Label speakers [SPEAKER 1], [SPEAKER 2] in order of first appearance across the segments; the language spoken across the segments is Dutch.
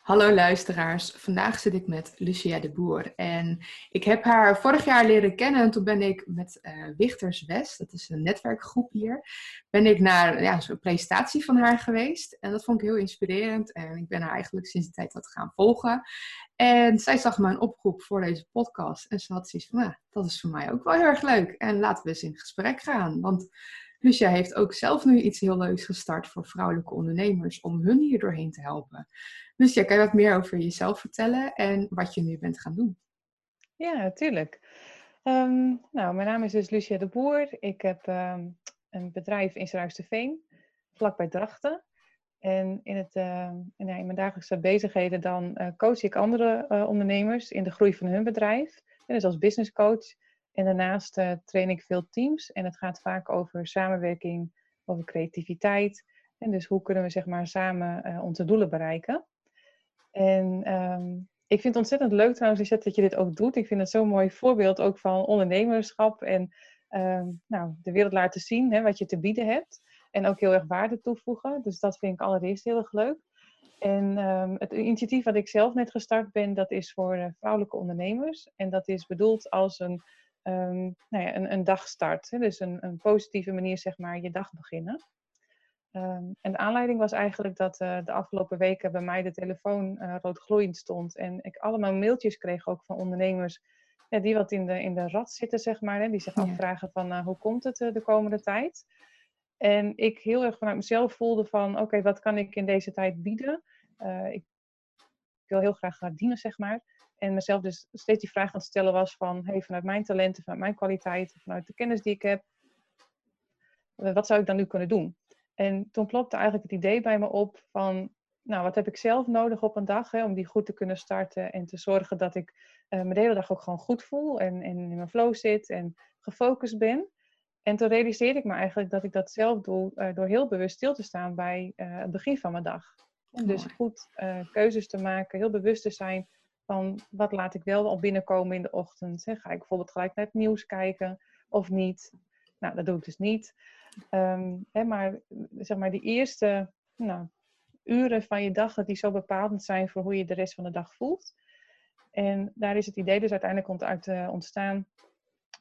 [SPEAKER 1] Hallo luisteraars, vandaag zit ik met Lucia de Boer en ik heb haar vorig jaar leren kennen en toen ben ik met uh, Wichters West, dat is een netwerkgroep hier, ben ik naar ja, zo'n presentatie van haar geweest en dat vond ik heel inspirerend en ik ben haar eigenlijk sinds die tijd wat gaan volgen. En zij zag mijn oproep voor deze podcast en ze had zoiets van, nou, dat is voor mij ook wel heel erg leuk en laten we eens in gesprek gaan, want Lucia heeft ook zelf nu iets heel leuks gestart voor vrouwelijke ondernemers om hun hier doorheen te helpen. Lucia, kan je wat meer over jezelf vertellen en wat je nu bent gaan doen?
[SPEAKER 2] Ja, natuurlijk. Ehm, nou, mijn naam is dus Lucia de Boer. Ik heb ehm, een bedrijf in Veen, vlakbij Drachten. En in, het, uh, in, mijn dagelijkse bezigheden dan uh, coach ik andere uh, ondernemers in de groei van hun bedrijf. En dus als business coach. En daarnaast eh, train ik veel teams. En het gaat vaak over samenwerking, over creativiteit. En dus hoe kunnen we zeg maar, samen onze doelen bereiken. En um, ik vind het ontzettend leuk trouwens, Lisette, dat je dit ook doet. Ik vind het zo'n mooi voorbeeld ook van ondernemerschap en um, nou, de wereld laten zien hè, wat je te bieden hebt. En ook heel erg waarde toevoegen. Dus dat vind ik allereerst heel erg leuk. En um, het initiatief wat ik zelf net gestart ben, dat is voor uh, vrouwelijke ondernemers. En dat is bedoeld als een, nou ja, een, een dagstart. Hè? Dus een, een positieve manier, zeg maar, je dag beginnen. Um, en de aanleiding was eigenlijk dat uh, de afgelopen weken bij mij de telefoon uh, roodgloeiend stond. En ik allemaal mailtjes kreeg ook van ondernemers ja, die wat in de, in de rat zitten, zeg maar. Hè, die zich afvragen van uh, hoe komt het de komende tijd? En ik heel erg vanuit mezelf voelde van oké, wat kan ik in deze tijd bieden? ik wil heel graag gaan dienen, zeg maar. En mezelf dus steeds die vraag aan het stellen was van hey, vanuit mijn talenten, vanuit mijn kwaliteiten, vanuit de kennis die ik heb, wat zou ik dan nu kunnen doen? En toen plopte eigenlijk het idee bij me op van, nou, wat heb ik zelf nodig op een dag hè, om die goed te kunnen starten en te zorgen dat ik uh, me de hele dag ook gewoon goed voel en, en in mijn flow zit en gefocust ben. En toen realiseerde ik me eigenlijk dat ik dat zelf doe uh, door heel bewust stil te staan bij uh, het begin van mijn dag. En dus goed keuzes te maken, heel bewust te zijn van wat laat ik wel al binnenkomen in de ochtend. Hè? Ga ik bijvoorbeeld gelijk naar het nieuws kijken of niet? Nou, dat doe ik dus niet. Um, hè, maar zeg maar die eerste nou, uren van je dag, dat die zo bepalend zijn voor hoe je de rest van de dag voelt. En daar is het idee dus uiteindelijk uit uh, ontstaan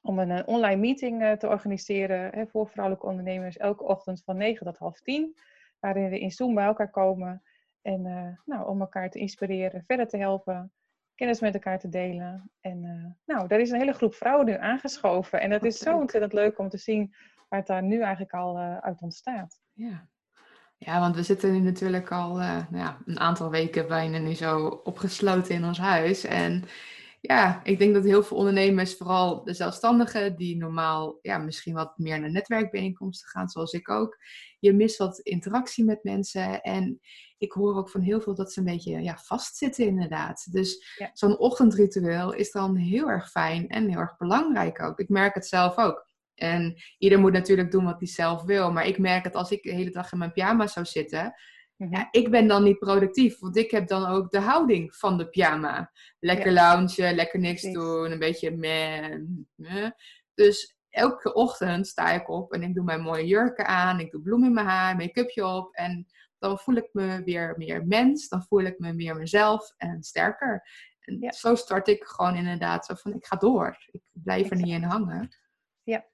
[SPEAKER 2] om een, online meeting uh, te organiseren hè, voor vrouwelijke ondernemers elke ochtend van 9 tot half 10. Waarin we in Zoom bij elkaar komen en uh, nou, om elkaar te inspireren, verder te helpen, kennis met elkaar te delen. En nou, daar is een hele groep vrouwen nu aangeschoven. En dat is zo ontzettend leuk om te zien waar het daar nu eigenlijk al uh, uit ontstaat.
[SPEAKER 1] Ja. ja, want we zitten nu natuurlijk al uh, nou ja, een aantal weken bijna nu zo opgesloten in ons huis. En ja, ik denk dat heel veel ondernemers, vooral de zelfstandigen, die normaal ja, misschien wat meer naar netwerkbijeenkomsten gaan, zoals ik ook, je mist wat interactie met mensen. En ik hoor ook van heel veel dat ze een beetje ja, vastzitten inderdaad. Dus ja. zo'n ochtendritueel is dan heel erg fijn en heel erg belangrijk ook. Ik merk het zelf ook. En ieder moet natuurlijk doen wat hij zelf wil. Maar ik merk het als ik de hele dag in mijn pyjama zou zitten. Mhm. Ja, ik ben dan niet productief, want ik heb dan ook de houding van de pyjama. Lekker ja. loungen, lekker niks doen, een beetje meh, Dus elke ochtend sta ik op en ik doe mijn mooie jurken aan, ik doe bloem in mijn haar, make-upje op. En dan voel ik me weer meer mens, dan voel ik me meer mezelf en sterker. En ja. zo start ik gewoon inderdaad zo van, ik ga door. Ik blijf er niet in hangen.
[SPEAKER 2] Ja,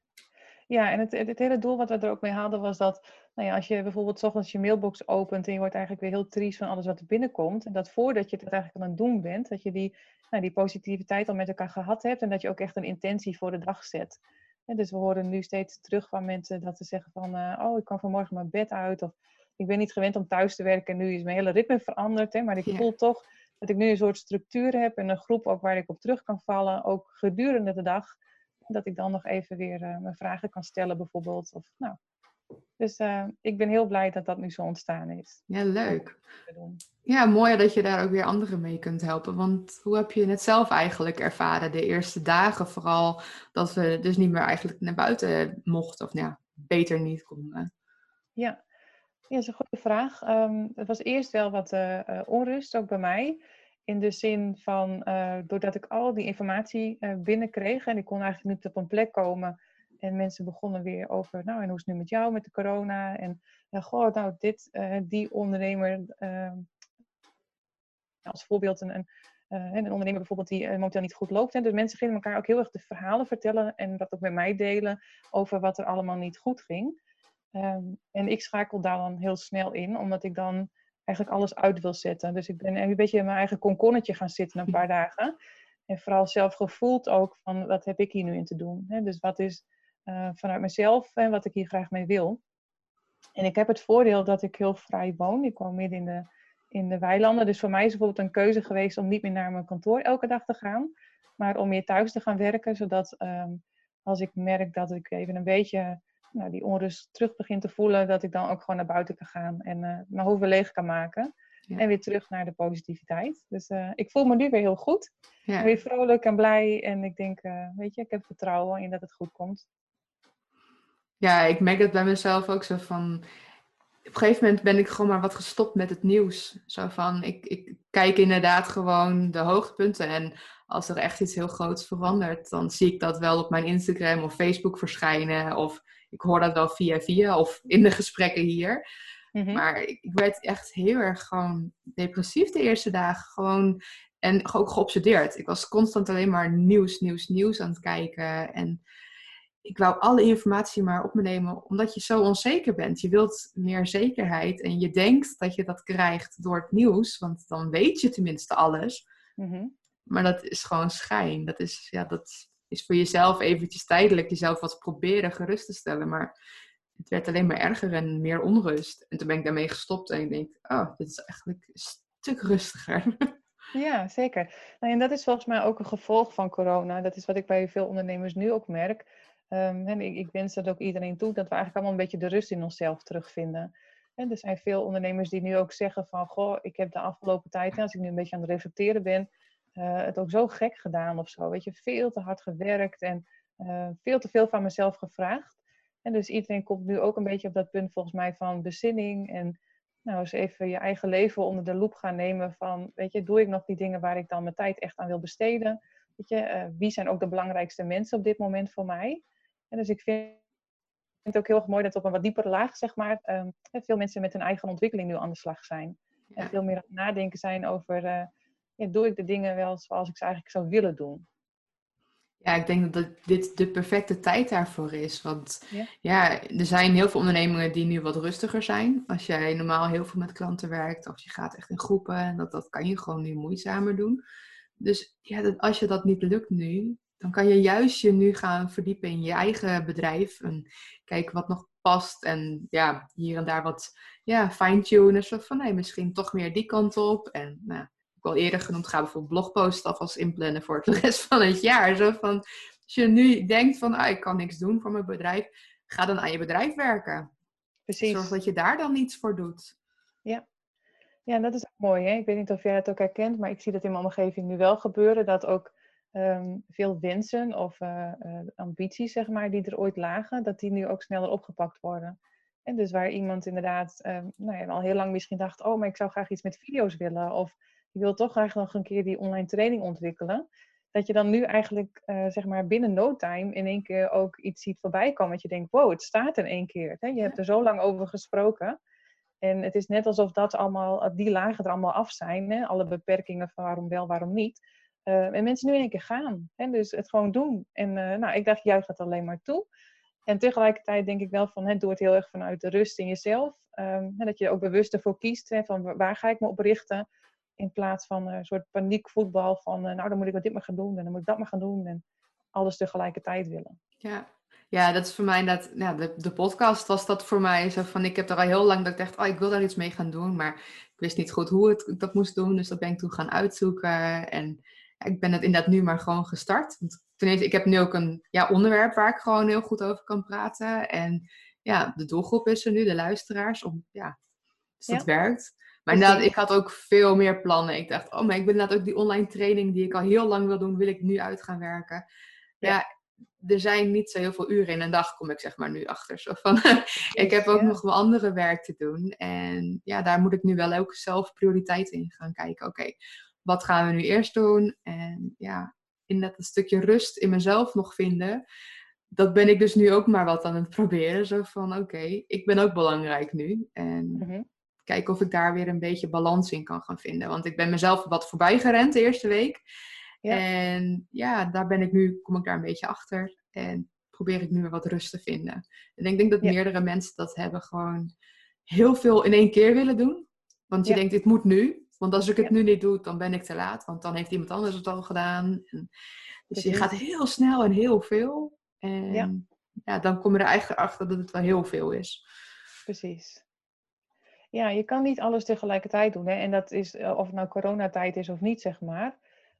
[SPEAKER 2] ja, en het, het, hele doel wat we er ook mee haalden was dat, nou ja, als je bijvoorbeeld ochtends je mailbox opent en je wordt eigenlijk weer heel triest van alles wat er binnenkomt, en dat voordat je het eigenlijk aan het doen bent, dat je die, nou, die positiviteit al met elkaar gehad hebt en dat je ook echt een intentie voor de dag zet. En dus we horen nu steeds terug van mensen dat ze zeggen van, uh, oh, ik kan vanmorgen mijn bed uit, of ik ben niet gewend om thuis te werken en nu is mijn hele ritme veranderd, hè, maar ik voel toch dat ik nu een soort structuur heb en een groep ook waar ik op terug kan vallen, ook gedurende de dag dat ik dan nog even weer uh, mijn vragen kan stellen bijvoorbeeld. Of, nou. Dus uh, ik ben heel blij dat dat nu zo ontstaan is.
[SPEAKER 1] Ja, leuk. Ja, mooi dat je daar ook weer anderen mee kunt helpen. Want hoe heb je het zelf eigenlijk ervaren de eerste dagen? Vooral dat we dus niet meer eigenlijk naar buiten mochten. Of nou ja, beter niet konden.
[SPEAKER 2] Ja, ja, dat is een goede vraag. Um, het was eerst wel wat uh, onrust, ook bij mij. In de zin van, uh, doordat ik al die informatie uh, binnenkreeg en ik kon eigenlijk niet op een plek komen. En mensen begonnen weer over, nou en hoe is het nu met jou met de corona? En uh, goh, nou dit, die ondernemer als voorbeeld een, een, een ondernemer bijvoorbeeld die momenteel niet goed loopt. Hè. Dus mensen gingen elkaar ook heel erg de verhalen vertellen en dat ook met mij delen over wat er allemaal niet goed ging. Ehm, en ik schakel daar dan heel snel in, omdat ik dan eigenlijk alles uit wil zetten. Dus ik ben een beetje in mijn eigen konkonnetje gaan zitten een paar dagen. En vooral zelf gevoeld ook van wat heb ik hier nu in te doen. Hè? Dus wat is uh, vanuit mezelf en wat ik hier graag mee wil. En ik heb het voordeel dat ik heel vrij woon. Ik woon midden in de, in de weilanden. Dus voor mij is het bijvoorbeeld een keuze geweest om niet meer naar mijn kantoor elke dag te gaan. Maar om meer thuis te gaan werken. Zodat um, als ik merk dat ik even een beetje nou, die onrust terug begin te voelen, dat ik dan ook gewoon naar buiten kan gaan en uh, mijn hoofd weer leeg kan maken. En weer terug naar de positiviteit. Dus uh, ik voel me nu weer heel goed. Ja. Weer vrolijk en blij. En ik denk, uh, weet je, ik heb vertrouwen in dat het goed komt.
[SPEAKER 1] Ja, ik merk het bij mezelf ook zo van. Op een gegeven moment ben ik gewoon maar wat gestopt met het nieuws. Zo van, ik, ik kijk inderdaad gewoon de hoogtepunten. En als er echt iets heel groots verandert, dan zie ik dat wel op mijn Instagram of Facebook verschijnen. Of ik hoor dat wel via via of in de gesprekken hier. Mhm. Maar ik, ik, werd echt heel erg gewoon depressief de eerste dagen. Gewoon, en ook geobsedeerd. Ik was constant alleen maar nieuws, nieuws, nieuws aan het kijken. En ik wou alle informatie maar op me nemen, omdat je zo onzeker bent. Je wilt meer zekerheid en je denkt dat je dat krijgt door het nieuws, want dan weet je tenminste alles. Mhm. Maar dat is gewoon schijn. Dat is, ja, dat is voor jezelf eventjes tijdelijk jezelf wat proberen gerust te stellen. Maar het werd alleen maar erger en meer onrust. En toen ben ik daarmee gestopt en ik denk, oh, dit is eigenlijk een stuk rustiger.
[SPEAKER 2] Ja, zeker. Nou, en dat is volgens mij ook een gevolg van corona. Dat is wat ik bij veel ondernemers nu ook merk. Um, en ik, ik, wens dat ook iedereen toe, dat we eigenlijk allemaal een beetje de rust in onszelf terugvinden. En er zijn veel ondernemers die nu ook zeggen van, goh, ik heb de afgelopen tijd, als ik nu een beetje aan het reflecteren ben, uh, het ook zo gek gedaan of zo. Weet je, veel te hard gewerkt en uh, veel te veel van mezelf gevraagd. En dus iedereen komt nu ook een beetje op dat punt volgens mij van bezinning en nou eens even je eigen leven onder de loep gaan nemen van, weet je, doe ik nog die dingen waar ik dan mijn tijd echt aan wil besteden? Weet je, uh, wie zijn ook de belangrijkste mensen op dit moment voor mij? En dus ik vind het ook heel erg mooi dat op een wat diepere laag, zeg maar, um, veel mensen met hun eigen ontwikkeling nu aan de slag zijn. Ja. En veel meer aan het nadenken zijn over, ja, doe ik de dingen wel zoals ik ze eigenlijk zou willen doen?
[SPEAKER 1] Ja, ik denk dat dit de perfecte tijd daarvoor is. Want ja. ja. er zijn heel veel ondernemingen die nu wat rustiger zijn. Als jij normaal heel veel met klanten werkt of je gaat echt in groepen, dat, dat kan je gewoon nu moeizamer doen. Dus ja, dat, als je dat niet lukt nu, dan kan je juist je nu gaan verdiepen in je eigen bedrijf. En kijken wat nog past. En ja, hier en daar wat ja, fine-tunen. Zo van, nee, misschien toch meer die kant op. En nou, ik al eerder genoemd, ga bijvoorbeeld blogposts alvast inplannen voor de rest van het jaar. Zo van, als je nu denkt van, ah, ik kan niks doen voor mijn bedrijf. Ga dan aan je bedrijf werken. Precies. Zorg dat je daar dan iets voor doet.
[SPEAKER 2] Ja, ja, dat is ook mooi. Hè? Ik weet niet of jij het ook herkent, maar ik zie dat in mijn omgeving nu wel gebeuren. Dat ook Ehm, veel wensen of uh, ambities, zeg maar, die er ooit lagen, dat die nu ook sneller opgepakt worden. En dus waar iemand inderdaad um, nou ja, al heel lang misschien dacht, oh, maar ik zou graag iets met video's willen. Of ik wil toch graag nog een keer die online training ontwikkelen. Dat je dan nu eigenlijk, uh, zeg maar, binnen no time in één keer ook iets ziet voorbij komen. Dat je denkt, wow, het staat in één keer. Hè? Je hebt er zo lang over gesproken. En het is net alsof dat allemaal, die lagen er allemaal af zijn. Hè? Alle beperkingen van waarom wel, waarom niet. Uh, en mensen nu in één keer gaan. Hè? Dus het gewoon doen. En uh, nou, ik dacht, juist dat alleen maar toe. En tegelijkertijd denk ik wel van, hè, doe het heel erg vanuit de rust in jezelf. Um, hè, dat je er ook bewust ervoor kiest, hè, van waar ga ik me op richten. In plaats van een soort paniekvoetbal van, uh, nou dan moet ik wat dit maar gaan doen en dan moet ik dat maar gaan doen. En alles tegelijkertijd willen.
[SPEAKER 1] Ja, ja, dat is voor mij dat, ja, de, de podcast was dat voor mij zo van, ik heb er al heel lang dat ik dacht, oh, ik wil daar iets mee gaan doen, maar ik wist niet goed hoe ik dat moest doen, dus dat ben ik toen gaan uitzoeken en ik ben het inderdaad nu maar gewoon gestart. Want ten eerste, ik heb nu ook een ja, onderwerp waar ik gewoon heel goed over kan praten. En ja, de doelgroep is er nu, de luisteraars. Om, ja, dus dat werkt. Maar inderdaad, ik had ook veel meer plannen. Ik dacht, oh, maar ik ben inderdaad ook die online training die ik al heel lang wil doen, wil ik nu uit gaan werken. Ja, er zijn niet zo heel veel uren in een dag, kom ik zeg maar nu achter. Zo van, ik heb ook nog wel andere werk te doen. En ja, daar moet ik nu wel ook zelf prioriteit in gaan kijken. Oké, wat gaan we nu eerst doen? En ja, in dat een stukje rust in mezelf nog vinden. Dat ben ik dus nu ook maar wat aan het proberen. Zo van, oké, ik ben ook belangrijk nu. En mhm. Kijken of ik daar weer een beetje balans in kan gaan vinden. Want ik ben mezelf wat voorbij gerend de eerste week. Ja. En ja, daar ben ik nu, kom ik daar een beetje achter. En probeer ik nu weer wat rust te vinden. En ik denk dat meerdere mensen dat hebben gewoon heel veel in één keer willen doen. Want je denkt, dit moet nu. Want als ik het nu niet doe, dan ben ik te laat. Want dan heeft iemand anders het al gedaan. En dus je gaat heel snel en heel veel. En ja. ja, dan kom je er eigenlijk achter dat het wel heel veel is.
[SPEAKER 2] Precies. Ja, je kan niet alles tegelijkertijd doen. Hè? En dat is, eh, of het nou coronatijd is of niet, zeg maar.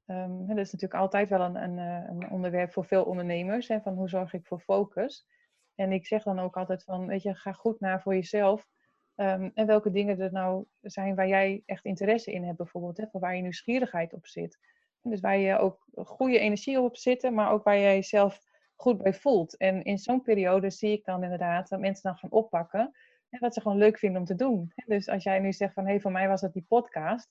[SPEAKER 2] Um, dat is natuurlijk altijd wel een, een, eh, een, onderwerp voor veel ondernemers. Hè, van hoe zorg ik voor focus? En ik zeg dan ook altijd van, weet je, ga goed naar voor jezelf. Um, en welke dingen er nou zijn waar jij echt interesse in hebt, bijvoorbeeld. Hè, waar je nieuwsgierigheid op zit. Dus waar je ook goede energie op zit, maar ook waar jij jezelf goed bij voelt. En in zo'n periode zie ik dan inderdaad dat mensen dan gaan oppakken. Wat ze gewoon leuk vinden om te doen. Dus als jij nu zegt van, hé, hey, voor mij was dat die podcast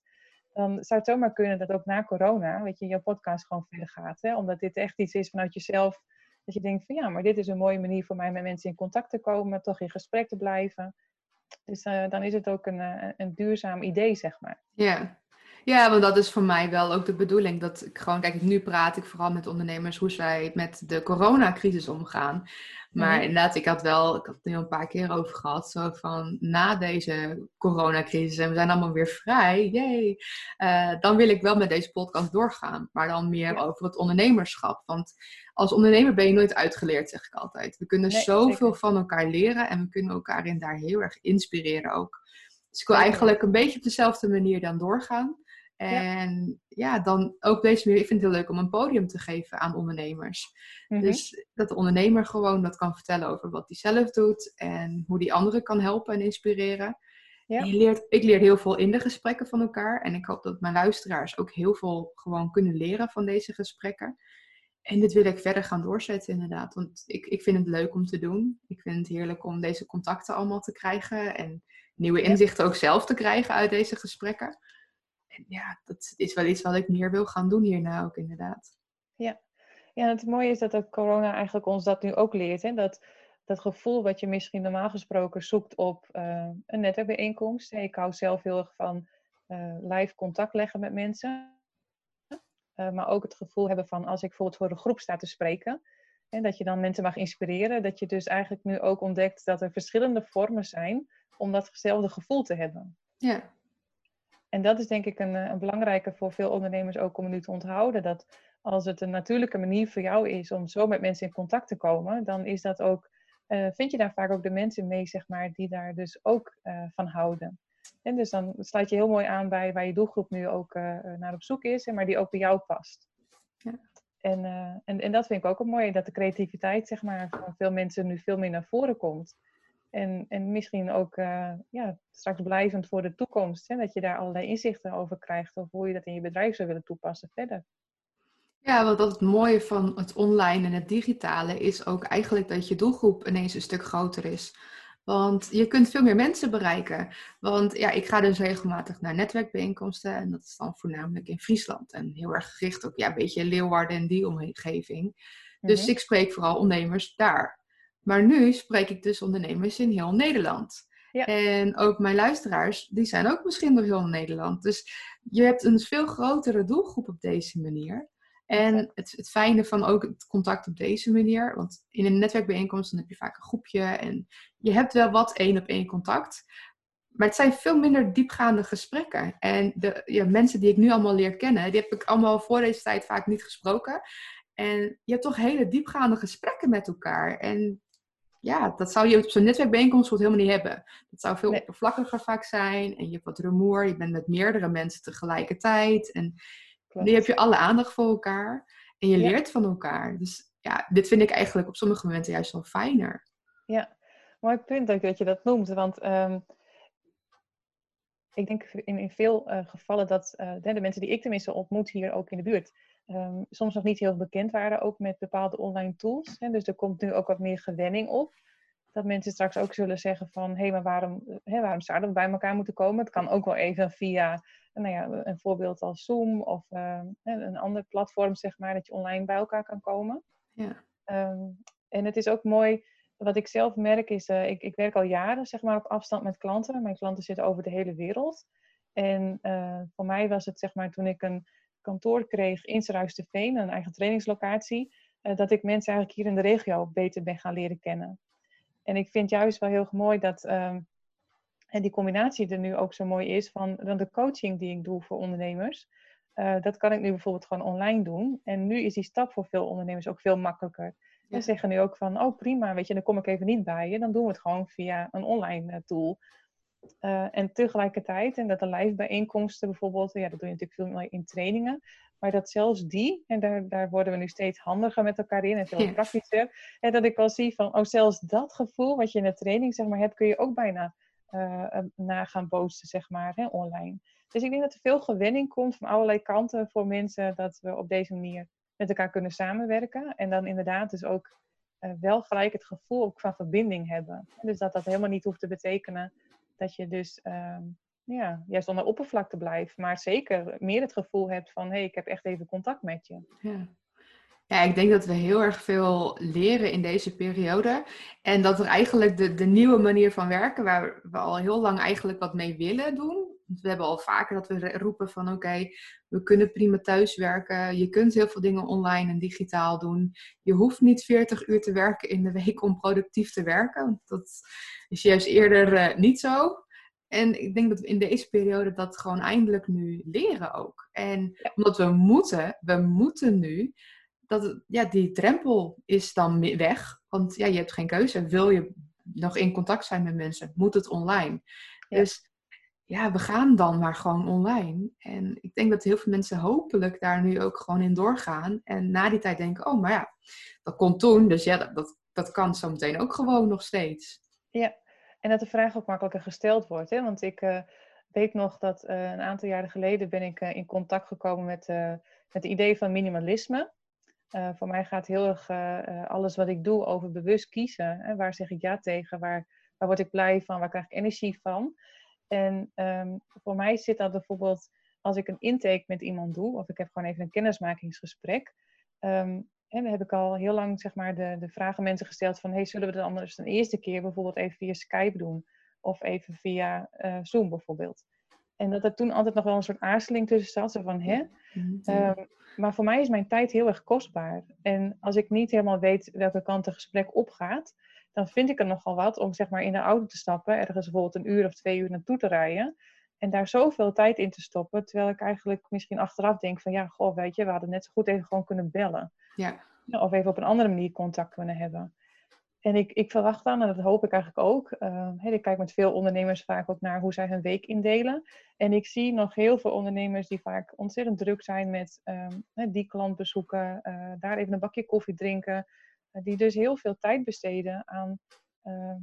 [SPEAKER 2] dan zou het zomaar kunnen dat ook na corona, weet je, jouw podcast gewoon verder gaat. Hè? Omdat dit echt iets is vanuit jezelf, dat je denkt van ja, maar dit is een mooie manier voor mij met mensen in contact te komen, toch in gesprek te blijven. Dus uh, dan is het ook een, uh, een duurzaam idee, zeg maar.
[SPEAKER 1] Ja. Ja, want dat is voor mij wel ook de bedoeling. Dat ik gewoon, kijk, nu praat ik vooral met ondernemers hoe zij met de coronacrisis omgaan. Maar mhm. inderdaad, ik had wel, ik had het er een paar keer over gehad, zo van na deze coronacrisis en we zijn allemaal weer vrij, jee, uh, dan wil ik wel met deze podcast doorgaan. Maar dan meer over het ondernemerschap. Want als ondernemer ben je nooit uitgeleerd, zeg ik altijd. We kunnen zoveel van elkaar leren en we kunnen elkaar in daar heel erg inspireren ook. Dus ik wil eigenlijk een beetje op dezelfde manier dan doorgaan. En ja. dan ook deze manier, ik vind het heel leuk om een podium te geven aan ondernemers. Mhm. Dus dat de ondernemer gewoon dat kan vertellen over wat hij zelf doet en hoe die anderen kan helpen en inspireren. Ja. Je leert, ik leer heel veel in de gesprekken van elkaar en ik hoop dat mijn luisteraars ook heel veel gewoon kunnen leren van deze gesprekken. En dit wil ik verder gaan doorzetten inderdaad, want ik, ik vind het leuk om te doen. Ik vind het heerlijk om deze contacten allemaal te krijgen en nieuwe inzichten ook zelf te krijgen uit deze gesprekken ja, dat is wel iets wat ik meer wil gaan doen hierna ook inderdaad.
[SPEAKER 2] Ja, ja het mooie is dat ook corona eigenlijk ons dat nu ook leert. Hè? Dat, dat gevoel wat je misschien normaal gesproken zoekt op uh, een netwerkbijeenkomst. Ik hou zelf heel erg van uh, live contact leggen met mensen. Uh, maar ook het gevoel hebben van als ik bijvoorbeeld voor een groep sta te spreken. En dat je dan mensen mag inspireren. Dat je dus eigenlijk nu ook ontdekt dat er verschillende vormen zijn om datzelfde gevoel te hebben.
[SPEAKER 1] Ja.
[SPEAKER 2] En dat is denk ik een, eh, een belangrijke voor veel ondernemers ook om nu te onthouden. Dat als het een natuurlijke manier voor jou is om zo met mensen in contact te komen, dan is dat ook, uh, vind je daar vaak ook de mensen mee, zeg maar, die daar dus ook uh, van houden. En dus dan sluit je heel mooi aan bij waar je doelgroep nu ook naar op zoek is, maar die ook bij jou past. Ja. En, en, en dat vind ik ook een mooi, dat de creativiteit zeg maar, van veel mensen nu veel meer naar voren komt. En, en misschien ook uh, ja, straks blijvend voor de toekomst. Hè? Dat je daar allerlei inzichten over krijgt. Of hoe je dat in je bedrijf zou willen toepassen verder.
[SPEAKER 1] Ja, want dat het mooie van het online en het digitale is ook eigenlijk dat je doelgroep ineens een stuk groter is. Want je kunt veel meer mensen bereiken. Want ja, ik ga dus regelmatig naar netwerkbijeenkomsten. En dat is dan voornamelijk in Friesland. En heel erg gericht ook, ja, een beetje Leeuwarden en die omgeving. Dus mhm. ik spreek vooral ondernemers daar. Maar nu spreek ik dus ondernemers in heel Nederland. Ja. En ook mijn luisteraars, die zijn ook misschien door heel Nederland. Dus je hebt een veel grotere doelgroep op deze manier. En het, het fijne van ook het contact op deze manier, want in een netwerkbijeenkomst dan heb je vaak een groepje en je hebt wel wat één op één contact. Maar het zijn veel minder diepgaande gesprekken. En de ja, mensen die ik nu allemaal leer kennen, die heb ik allemaal voor deze tijd vaak niet gesproken. En je hebt toch hele diepgaande gesprekken met elkaar. En ja, dat zou je op zo'n netwerkbijeenkomst helemaal niet hebben. Dat zou veel oppervlakkiger vaak zijn. En je hebt wat rumoer. Je bent met meerdere mensen tegelijkertijd. En nu heb je alle aandacht voor elkaar. En je leert van elkaar. Dus ja, dit vind ik eigenlijk op sommige momenten juist wel fijner.
[SPEAKER 2] Ja, mooi punt ook dat je dat noemt. Want ehm, ik denk in, in veel uh, gevallen dat uh, de mensen die ik tenminste ontmoet hier ook in de buurt Ehm, soms nog niet heel bekend waren, ook met bepaalde online tools. Hè. Dus er komt nu ook wat meer gewenning op. Dat mensen straks ook zullen zeggen van, hé, hey, maar waarom, hè, waarom zouden we bij elkaar moeten komen? Het kan ook wel even via nou ja, een voorbeeld als Zoom of ehm, een ander platform, zeg maar, dat je online bij elkaar kan komen.
[SPEAKER 1] Ja.
[SPEAKER 2] Ehm, en het is ook mooi, wat ik zelf merk is, uh, ik, ik werk al jaren zeg maar, op afstand met klanten. Mijn klanten zitten over de hele wereld. En uh, voor mij was het zeg maar toen ik een kantoor kreeg in Veen, een eigen trainingslocatie, uh, dat ik mensen eigenlijk hier in de regio beter ben gaan leren kennen. En ik vind juist wel heel mooi dat ehm, en die combinatie er nu ook zo mooi is van dan de coaching die ik doe voor ondernemers. Uh, dat kan ik nu bijvoorbeeld gewoon online doen. En nu is die stap voor veel ondernemers ook veel makkelijker. Ja. Ze zeggen nu ook van, oh prima, weet je, dan kom ik even niet bij je. Dan doen we het gewoon via een online uh, tool. Uh, en tegelijkertijd, en dat de live bijeenkomsten bijvoorbeeld, ja, dat doe je natuurlijk veel meer in trainingen. Maar dat zelfs die, en daar, daar worden we nu steeds handiger met elkaar in en veel praktischer. En dat ik wel zie van, oh zelfs dat gevoel wat je in de training zeg maar hebt, kun je ook bijna uh, na gaan posten, zeg maar, hè, online. Dus ik denk dat er veel gewenning komt van allerlei kanten voor mensen dat we op deze manier met elkaar kunnen samenwerken. En dan inderdaad dus ook uh, wel gelijk het gevoel ook van verbinding hebben. Dus dat dat helemaal niet hoeft te betekenen dat je dus um, ja, juist onder oppervlakte blijft. Maar zeker meer het gevoel hebt van hé, hey, ik heb echt even contact met je.
[SPEAKER 1] Ja. Ja, ik denk dat we heel erg veel leren in deze periode. En dat er eigenlijk de, de nieuwe manier van werken, waar we al heel lang eigenlijk wat mee willen doen. We hebben al vaker dat we roepen van oké, we kunnen prima thuiswerken. Je kunt heel veel dingen online en digitaal doen. Je hoeft niet 40 uur te werken in de week om productief te werken. Dat is juist eerder uh, niet zo. En ik denk dat we in deze periode dat gewoon eindelijk nu leren ook. En omdat we moeten, we moeten nu dat ja, die drempel is dan weg. Want ja, je hebt geen keuze. Wil je nog in contact zijn met mensen, moet het online. Ja. Dus ja, we gaan dan maar gewoon online. En ik denk dat heel veel mensen hopelijk daar nu ook gewoon in doorgaan. En na die tijd denken, oh, maar ja, dat komt toen. Dus ja, dat, dat, dat kan zo meteen ook gewoon nog steeds.
[SPEAKER 2] Ja, en dat de vraag ook makkelijker gesteld wordt. Hè? Want ik uh, weet nog dat uh, een aantal jaren geleden ben ik uh, in contact gekomen met, met het idee van minimalisme. Voor mij gaat heel erg alles wat ik doe over bewust kiezen. Hè? Waar zeg ik ja tegen? Waar, waar word ik blij van? Waar krijg ik energie van? En um, voor mij zit dat bijvoorbeeld als ik een intake met iemand doe, of ik heb gewoon even een kennismakingsgesprek. En dan heb ik al heel lang zeg maar, de, de vragen mensen gesteld van, hey, zullen we het anders de eerste keer bijvoorbeeld even via Skype doen? Of even via uh, Zoom bijvoorbeeld. En dat er toen altijd nog wel een soort aarzeling tussen zat. Van, hè? Um, maar voor mij is mijn tijd heel erg kostbaar. En als ik niet helemaal weet welke kant het gesprek opgaat, dan vind ik er nogal wat om zeg maar in de auto te stappen, ergens bijvoorbeeld een uur of twee uur naartoe te rijden. En daar zoveel tijd in te stoppen, terwijl ik eigenlijk misschien achteraf denk van ja, goh, weet je, we hadden net zo goed even gewoon kunnen bellen. Ja. Of even op een andere manier contact kunnen hebben. En ik, ik verwacht dan, en dat hoop ik eigenlijk ook, uh, ik kijk met veel ondernemers vaak ook naar hoe zij hun week indelen. En ik zie nog heel veel ondernemers die vaak ontzettend druk zijn met um, die klant bezoeken, uh, daar even een bakje koffie drinken. Uh, die dus heel veel tijd besteden aan, ehm,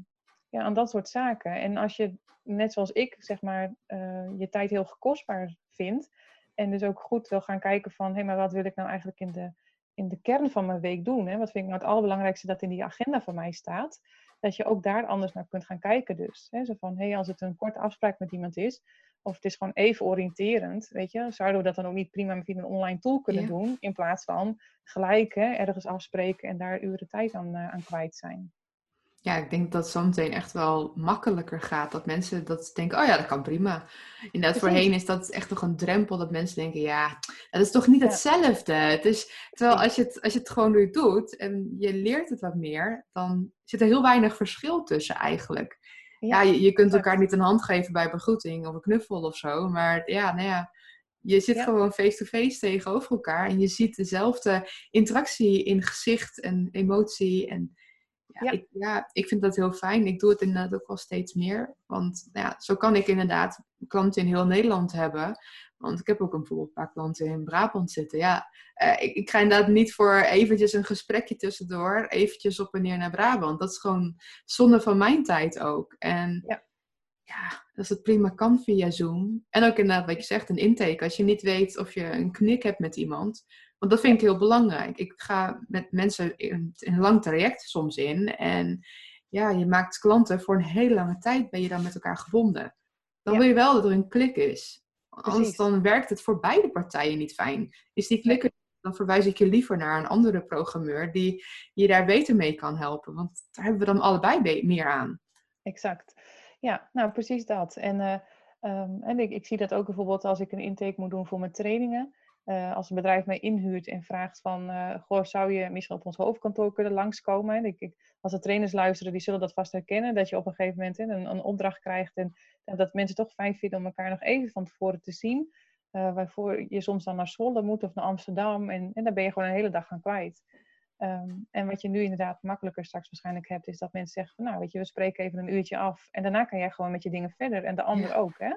[SPEAKER 2] ja, aan dat soort zaken. En als je, net zoals ik, zeg maar, eh, je tijd heel kostbaar vindt. En dus ook goed wil gaan kijken van, hé, hey, maar wat wil ik nou eigenlijk in de in de kern van mijn week doen? Hè? Wat vind ik nou het allerbelangrijkste dat in die agenda van mij staat? Dat je ook daar anders naar kunt gaan kijken dus. Hè? Zo van, hé, hey, als het een korte afspraak met iemand is, of het is gewoon even oriënterend, weet je, zouden we dat dan ook niet prima via een online tool kunnen ja. doen, in plaats van gelijk hè, ergens afspreken en daar uren tijd aan, uh, aan kwijt zijn
[SPEAKER 1] ja, ik denk dat het zometeen echt wel makkelijker gaat. Dat mensen dat denken, oh ja, dat kan prima. Inderdaad, voorheen is dat echt nog een drempel dat mensen denken, ja, dat is toch niet hetzelfde. Het is, terwijl als je het, als je het gewoon nu doet en je leert het wat meer, dan zit er heel weinig verschil tussen eigenlijk. Ja, je, je, kunt elkaar niet een hand geven bij begroeting of een knuffel of zo. Maar ja, nou ja, je zit ja. gewoon face-to-face -face tegenover elkaar en je ziet dezelfde interactie in gezicht en emotie en ja, ja. Ik, ja, ik vind dat heel fijn. Ik doe het inderdaad ook wel steeds meer. Want nou ja, zo kan ik inderdaad klanten in heel Nederland hebben. Want ik heb ook een, bijvoorbeeld een paar klanten in Brabant zitten. Ja, uh, ik, ik, ga inderdaad niet voor eventjes een gesprekje tussendoor, eventjes op en neer naar Brabant. Dat is gewoon zonde van mijn tijd ook. En ja, ja als het prima kan via Zoom. En ook inderdaad, wat je zegt, een intake. Als je niet weet of je een knik hebt met iemand, want dat vind ik heel belangrijk. Ik ga met mensen in, een lang traject soms in. En ja, je maakt klanten voor een hele lange tijd ben je dan met elkaar gebonden. Dan ja. wil je wel dat er een klik is. Anders dan werkt het voor beide partijen niet fijn. Is die klik er dan verwijs ik je liever naar een andere programmeur die je daar beter mee kan helpen. Want daar hebben we dan allebei meer aan.
[SPEAKER 2] Exact. Ja, nou precies dat. En, uh, um, en ik, ik, zie dat ook bijvoorbeeld als ik een intake moet doen voor mijn trainingen. Uh, als een bedrijf mij inhuurt en vraagt van, uh, goh, zou je misschien op ons hoofdkantoor kunnen langskomen? En ik, ik, als de trainers luisteren, die zullen dat vast herkennen, dat je op een gegeven moment een, een opdracht krijgt en, en, dat mensen toch fijn vinden om elkaar nog even van tevoren te zien. Uh, waarvoor je soms dan naar Zwolle moet of naar Amsterdam en, en daar ben je gewoon een hele dag aan kwijt. Um, en wat je nu inderdaad makkelijker straks waarschijnlijk hebt, is dat mensen zeggen van nou weet je, we spreken even een uurtje af en daarna kan jij gewoon met je dingen verder en de ander ja. ook. Hè?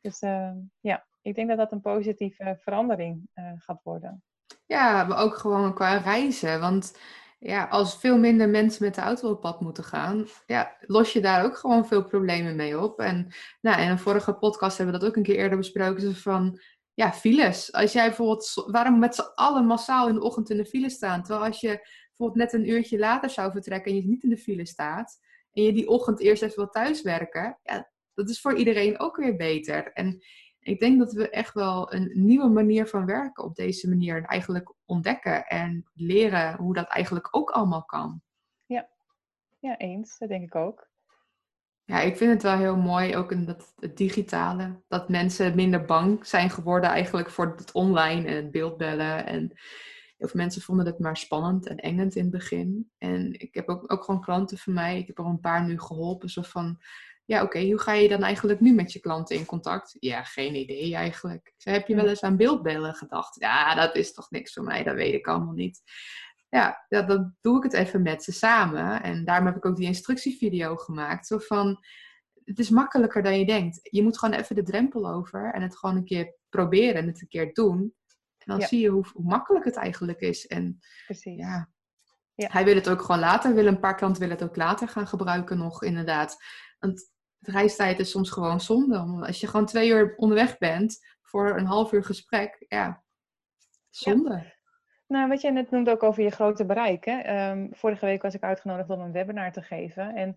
[SPEAKER 2] Dus uh, ja, ik denk dat dat een positieve verandering uh, gaat worden.
[SPEAKER 1] Ja, maar ook gewoon qua reizen. Want ja, als veel minder mensen met de auto op pad moeten gaan, ja, los je daar ook gewoon veel problemen mee op. En nou, in een vorige podcast hebben we dat ook een keer eerder besproken. Van ja, files. Als jij bijvoorbeeld, waarom met z'n allen massaal in de ochtend in de file staan? Terwijl als je bijvoorbeeld net een uurtje later zou vertrekken en je niet in de file staat, en je die ochtend eerst even wil thuiswerken, ja, dat is voor iedereen ook weer beter. En ik denk dat we echt wel een nieuwe manier van werken op deze manier eigenlijk ontdekken en leren hoe dat eigenlijk ook allemaal kan.
[SPEAKER 2] Ja, ja eens. Dat denk ik ook.
[SPEAKER 1] Ja, ik vind het wel heel mooi, ook in dat, het digitale, dat mensen minder bang zijn geworden eigenlijk voor het online en het beeldbellen. En heel veel mensen vonden het maar spannend en engend in het begin. En ik heb ook, ook gewoon klanten van mij, ik heb er een paar nu geholpen, zo van, ja oké, hoe ga je dan eigenlijk nu met je klanten in contact? Ja, geen idee eigenlijk. Zei, heb je wel eens aan beeldbellen gedacht? Ja, dat is toch niks voor mij, dat weet ik allemaal niet ja, dan doe ik het even met ze samen. En daarom heb ik ook die instructievideo gemaakt. Zo van, het is makkelijker dan je denkt. Je moet gewoon even de drempel over en het gewoon een keer proberen en het een keer doen. En dan zie je hoe, hoe, makkelijk het eigenlijk is. En
[SPEAKER 2] Precies.
[SPEAKER 1] Ja, ja, hij wil het ook gewoon later. Wil een paar klanten willen het ook later gaan gebruiken nog, inderdaad. Want reistijd is soms gewoon zonde. Als je gewoon twee uur onderweg bent voor een half uur gesprek, ja, zonde.
[SPEAKER 2] Nou, wat jij net noemde ook over je grote bereik. Hè? Ehm, vorige week was ik uitgenodigd om een webinar te geven. En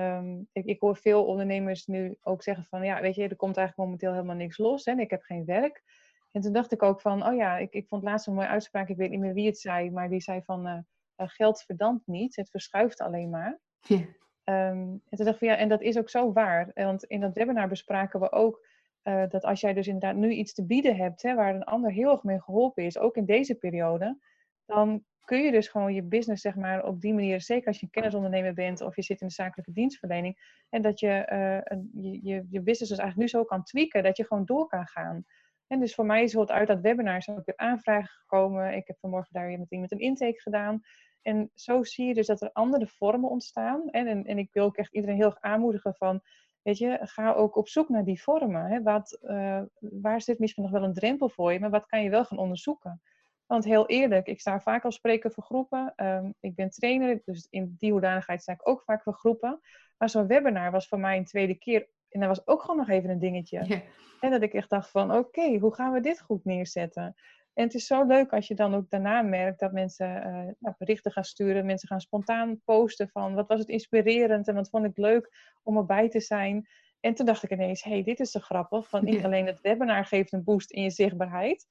[SPEAKER 2] um, ik, ik, hoor veel ondernemers nu ook zeggen van... ja, weet je, er komt eigenlijk momenteel helemaal niks los. en Ik heb geen werk. En toen dacht ik ook van... oh ja, ik, ik vond laatst een mooie uitspraak. Ik weet niet meer wie het zei. Maar die zei van... Uh, geld verdampt niet. Het verschuift alleen maar. Ja. Um, en toen dacht ik ja, en dat is ook zo waar. Want in dat webinar bespraken we ook uh, dat als jij dus inderdaad nu iets te bieden hebt, hè, waar een ander heel erg mee geholpen is, ook in deze periode, dan kun je dus gewoon je business, zeg maar, op die manier, zeker als je een kennisondernemer bent of je zit in de zakelijke dienstverlening, en dat je, uh, je, je, je business dus eigenlijk nu zo kan tweaken, dat je gewoon door kan gaan. En dus voor mij is het uit dat webinar zo ook weer aanvragen gekomen. Ik heb vanmorgen daar weer met iemand een intake gedaan. En zo zie je dus dat er andere vormen ontstaan. En, en, en ik wil ook echt iedereen heel erg aanmoedigen van Weet je, ga ook op zoek naar die vormen. Hè? Wat, uh, waar zit misschien nog wel een drempel voor je, maar wat kan je wel gaan onderzoeken? Want heel eerlijk, ik sta vaak als spreker voor groepen. Um, ik ben trainer, dus in die hoedanigheid sta ik ook vaak voor groepen. Maar zo'n webinar was voor mij een tweede keer. En dat was ook gewoon nog even een dingetje. En dat ik echt dacht van, oké, hoe gaan we dit goed neerzetten? En het is zo leuk als je dan ook daarna merkt dat mensen uh, nou, berichten gaan sturen. Mensen gaan spontaan posten van wat was het inspirerend en wat vond ik leuk om erbij te zijn. En toen dacht ik ineens, hé, hey, dit is zo grappig. Want niet alleen het webinar geeft een boost in je zichtbaarheid.